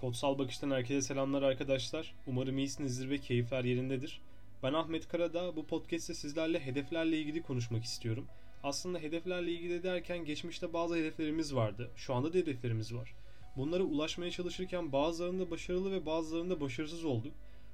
Kodsal Bakış'tan herkese selamlar arkadaşlar. Umarım iyisinizdir ve keyifler yerindedir. Ben Ahmet Karada. Bu podcast'te sizlerle hedeflerle ilgili konuşmak istiyorum. Aslında hedeflerle ilgili derken geçmişte bazı hedeflerimiz vardı. Şu anda da hedeflerimiz var. Bunlara ulaşmaya çalışırken bazılarında başarılı ve bazılarında başarısız olduk.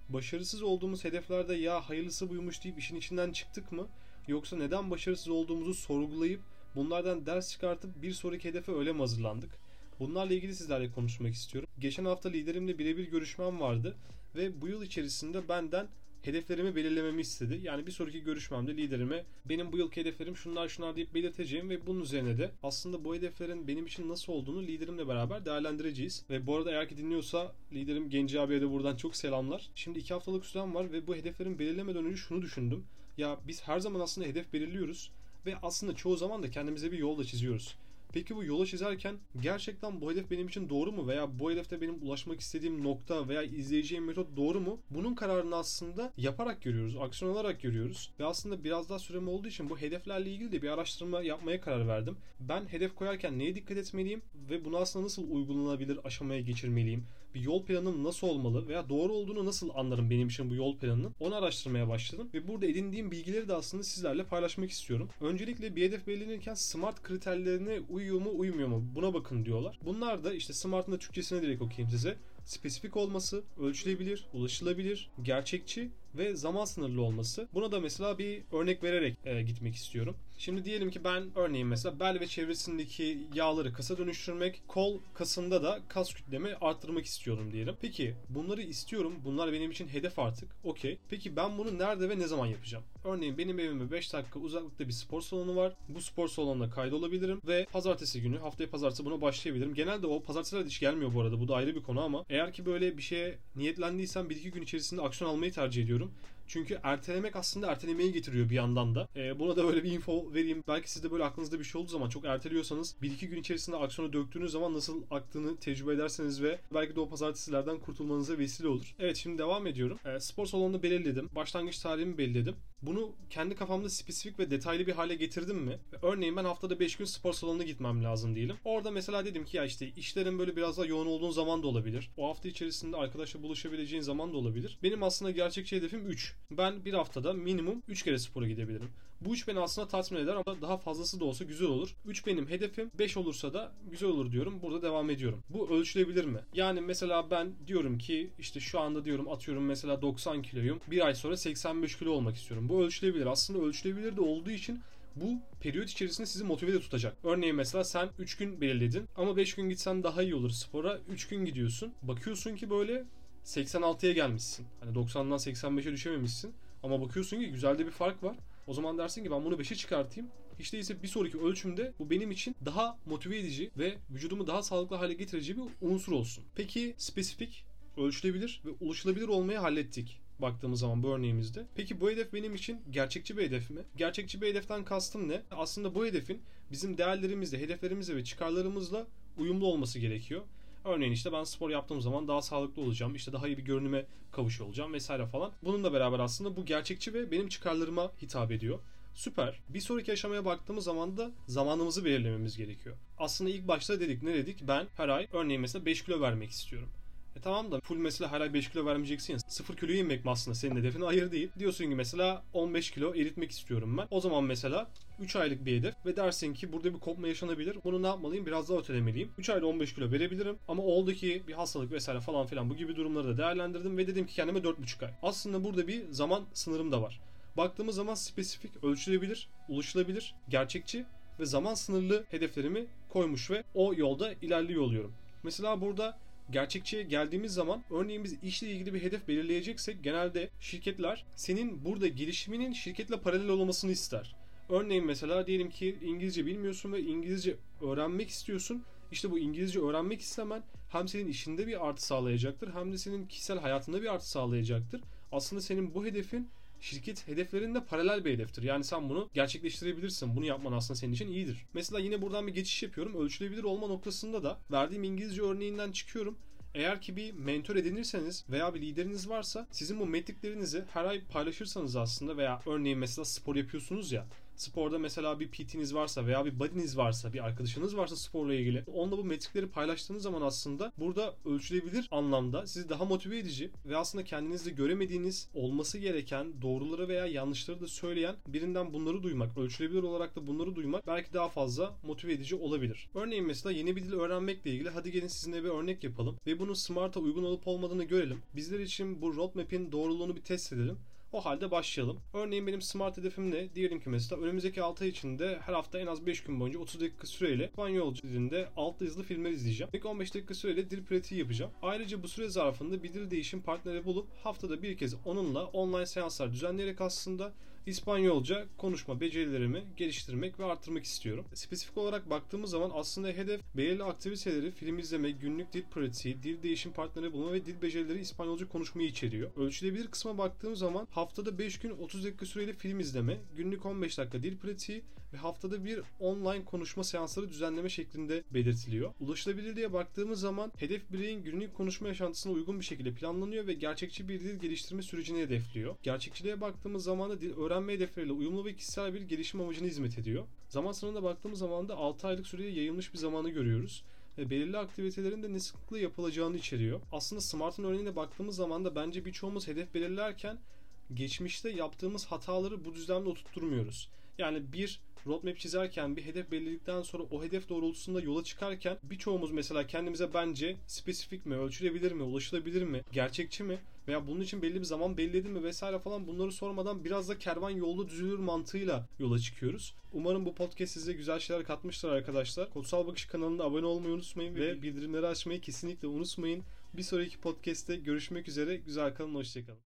Başarısız olduğumuz hedeflerde ya hayırlısı buymuş deyip işin içinden çıktık mı? Yoksa neden başarısız olduğumuzu sorgulayıp bunlardan ders çıkartıp bir sonraki hedefe öyle mi hazırlandık? Bunlarla ilgili sizlerle konuşmak istiyorum. Geçen hafta liderimle birebir görüşmem vardı ve bu yıl içerisinde benden hedeflerimi belirlememi istedi. Yani bir sonraki görüşmemde liderime benim bu yılki hedeflerim şunlar şunlar deyip belirteceğim ve bunun üzerine de aslında bu hedeflerin benim için nasıl olduğunu liderimle beraber değerlendireceğiz. Ve bu arada eğer ki dinliyorsa liderim Genci abiye de buradan çok selamlar. Şimdi iki haftalık sürem var ve bu hedeflerin belirlemeden önce şunu düşündüm. Ya biz her zaman aslında hedef belirliyoruz ve aslında çoğu zaman da kendimize bir yol da çiziyoruz. Peki bu yola çizerken gerçekten bu hedef benim için doğru mu veya bu hedefte benim ulaşmak istediğim nokta veya izleyeceğim metot doğru mu? Bunun kararını aslında yaparak görüyoruz, aksiyon alarak görüyoruz. Ve aslında biraz daha sürem olduğu için bu hedeflerle ilgili de bir araştırma yapmaya karar verdim. Ben hedef koyarken neye dikkat etmeliyim ve bunu aslında nasıl uygulanabilir aşamaya geçirmeliyim? Bir yol planım nasıl olmalı veya doğru olduğunu nasıl anlarım benim için bu yol planının? Onu araştırmaya başladım ve burada edindiğim bilgileri de aslında sizlerle paylaşmak istiyorum. Öncelikle bir hedef belirlenirken SMART kriterlerine uyuyor mu uymuyor mu buna bakın diyorlar. Bunlar da işte SMART'ın da Türkçesine direkt okuyayım size. Spesifik olması, ölçülebilir, ulaşılabilir, gerçekçi ve zaman sınırlı olması. Buna da mesela bir örnek vererek e, gitmek istiyorum. Şimdi diyelim ki ben örneğin mesela bel ve çevresindeki yağları kasa dönüştürmek, kol kasında da kas kütlemi arttırmak istiyorum diyelim. Peki bunları istiyorum. Bunlar benim için hedef artık. Okey. Peki ben bunu nerede ve ne zaman yapacağım? Örneğin benim evime 5 dakika uzaklıkta bir spor salonu var. Bu spor salonuna kaydolabilirim ve pazartesi günü haftaya pazartesi buna başlayabilirim. Genelde o pazartesiler hiç gelmiyor bu arada. Bu da ayrı bir konu ama eğer ki böyle bir şeye niyetlendiysem 1-2 gün içerisinde aksiyon almayı tercih ediyorum. Çünkü ertelemek aslında ertelemeyi getiriyor bir yandan da. Ee, buna da böyle bir info vereyim. Belki sizde böyle aklınızda bir şey olduğu zaman çok erteliyorsanız 1-2 gün içerisinde aksiyonu döktüğünüz zaman nasıl aktığını tecrübe ederseniz ve belki de o pazartesilerden kurtulmanıza vesile olur. Evet şimdi devam ediyorum. Ee, spor salonunu belirledim. Başlangıç tarihimi belirledim. Bunu kendi kafamda spesifik ve detaylı bir hale getirdim mi? Örneğin ben haftada 5 gün spor salonuna gitmem lazım diyelim. Orada mesela dedim ki ya işte işlerin böyle biraz daha yoğun olduğun zaman da olabilir. O hafta içerisinde arkadaşla buluşabileceğin zaman da olabilir. Benim aslında gerçekçi hedefim 3. Ben bir haftada minimum 3 kere spora gidebilirim. Bu 3 beni aslında tatmin eder ama daha fazlası da olsa güzel olur. 3 benim hedefim 5 olursa da güzel olur diyorum. Burada devam ediyorum. Bu ölçülebilir mi? Yani mesela ben diyorum ki işte şu anda diyorum atıyorum mesela 90 kiloyum. Bir ay sonra 85 kilo olmak istiyorum. Bu ölçülebilir. Aslında ölçülebilir de olduğu için bu periyot içerisinde sizi motive de tutacak. Örneğin mesela sen 3 gün belirledin ama 5 gün gitsen daha iyi olur spora. 3 gün gidiyorsun. Bakıyorsun ki böyle 86'ya gelmişsin. Hani 90'dan 85'e düşememişsin. Ama bakıyorsun ki güzel de bir fark var. O zaman dersin ki ben bunu 5'e çıkartayım. Hiç değilse bir sonraki ölçümde bu benim için daha motive edici ve vücudumu daha sağlıklı hale getirici bir unsur olsun. Peki spesifik, ölçülebilir ve ulaşılabilir olmayı hallettik baktığımız zaman bu örneğimizde. Peki bu hedef benim için gerçekçi bir hedef mi? Gerçekçi bir hedeften kastım ne? Aslında bu hedefin bizim değerlerimizle, hedeflerimizle ve çıkarlarımızla uyumlu olması gerekiyor. Örneğin işte ben spor yaptığım zaman daha sağlıklı olacağım. işte daha iyi bir görünüme kavuşuyor olacağım vesaire falan. Bununla beraber aslında bu gerçekçi ve benim çıkarlarıma hitap ediyor. Süper. Bir sonraki aşamaya baktığımız zaman da zamanımızı belirlememiz gerekiyor. Aslında ilk başta dedik ne dedik? Ben her ay örneğin mesela 5 kilo vermek istiyorum. E tamam da full mesela her ay 5 kilo vermeyeceksin ya. 0 kiloyu inmek mi aslında senin hedefin? Hayır değil. Diyorsun ki mesela 15 kilo eritmek istiyorum ben. O zaman mesela 3 aylık bir hedef ve dersin ki burada bir kopma yaşanabilir. Bunu ne yapmalıyım? Biraz daha ötelemeliyim. 3 ayda 15 kilo verebilirim ama oldu ki bir hastalık vesaire falan filan bu gibi durumları da değerlendirdim ve dedim ki kendime 4,5 ay. Aslında burada bir zaman sınırım da var. Baktığımız zaman spesifik, ölçülebilir, ulaşılabilir, gerçekçi ve zaman sınırlı hedeflerimi koymuş ve o yolda ilerliyor oluyorum. Mesela burada gerçekçiye geldiğimiz zaman örneğin biz işle ilgili bir hedef belirleyeceksek genelde şirketler senin burada gelişiminin şirketle paralel olmasını ister. Örneğin mesela diyelim ki İngilizce bilmiyorsun ve İngilizce öğrenmek istiyorsun. İşte bu İngilizce öğrenmek istemen hem senin işinde bir artı sağlayacaktır hem de senin kişisel hayatında bir artı sağlayacaktır. Aslında senin bu hedefin şirket hedeflerinde paralel bir hedeftir. Yani sen bunu gerçekleştirebilirsin. Bunu yapman aslında senin için iyidir. Mesela yine buradan bir geçiş yapıyorum. Ölçülebilir olma noktasında da verdiğim İngilizce örneğinden çıkıyorum. Eğer ki bir mentor edinirseniz veya bir lideriniz varsa sizin bu metriklerinizi her ay paylaşırsanız aslında veya örneğin mesela spor yapıyorsunuz ya sporda mesela bir PT'niz varsa veya bir body'niz varsa, bir arkadaşınız varsa sporla ilgili onunla bu metrikleri paylaştığınız zaman aslında burada ölçülebilir anlamda sizi daha motive edici ve aslında kendinizde göremediğiniz olması gereken doğruları veya yanlışları da söyleyen birinden bunları duymak, ölçülebilir olarak da bunları duymak belki daha fazla motive edici olabilir. Örneğin mesela yeni bir dil öğrenmekle ilgili hadi gelin sizinle bir örnek yapalım ve bunun Smart'a uygun olup olmadığını görelim. Bizler için bu roadmap'in doğruluğunu bir test edelim. O halde başlayalım. Örneğin benim smart hedefim ne? Diyelim ki mesela önümüzdeki 6 ay içinde her hafta en az 5 gün boyunca 30 dakika süreyle İspanyolca dilinde alt yazılı filmler izleyeceğim. İlk 15 dakika süreyle dil pratiği yapacağım. Ayrıca bu süre zarfında bir dil değişim partneri bulup haftada bir kez onunla online seanslar düzenleyerek aslında İspanyolca konuşma becerilerimi geliştirmek ve arttırmak istiyorum. Spesifik olarak baktığımız zaman aslında hedef belirli aktiviteleri film izleme, günlük dil pratiği, dil değişim partneri bulma ve dil becerileri İspanyolca konuşmayı içeriyor. Ölçülebilir kısma baktığım zaman haftada 5 gün 30 dakika süreyle film izleme, günlük 15 dakika dil pratiği ve haftada bir online konuşma seansları düzenleme şeklinde belirtiliyor. Ulaşılabilirliğe baktığımız zaman hedef bireyin günlük konuşma yaşantısına uygun bir şekilde planlanıyor ve gerçekçi bir dil geliştirme sürecini hedefliyor. Gerçekçiliğe baktığımız zaman da dil öğrenme hedefleriyle uyumlu ve kişisel bir gelişim amacına hizmet ediyor. Zaman sınırına baktığımız zaman da 6 aylık süreye yayılmış bir zamanı görüyoruz ve belirli aktivitelerin de ne sıklıkla yapılacağını içeriyor. Aslında Smart'ın örneğine baktığımız zaman da bence birçoğumuz hedef belirlerken geçmişte yaptığımız hataları bu düzlemde oturtturmuyoruz. Yani bir roadmap çizerken bir hedef belirledikten sonra o hedef doğrultusunda yola çıkarken birçoğumuz mesela kendimize bence spesifik mi, ölçülebilir mi, ulaşılabilir mi, gerçekçi mi veya bunun için belli bir zaman belirledim mi vesaire falan bunları sormadan biraz da kervan yolda düzülür mantığıyla yola çıkıyoruz. Umarım bu podcast size güzel şeyler katmıştır arkadaşlar. Kodsal Bakış kanalına abone olmayı unutmayın ve bildirimleri açmayı kesinlikle unutmayın. Bir sonraki podcast'te görüşmek üzere. Güzel kalın, hoşçakalın.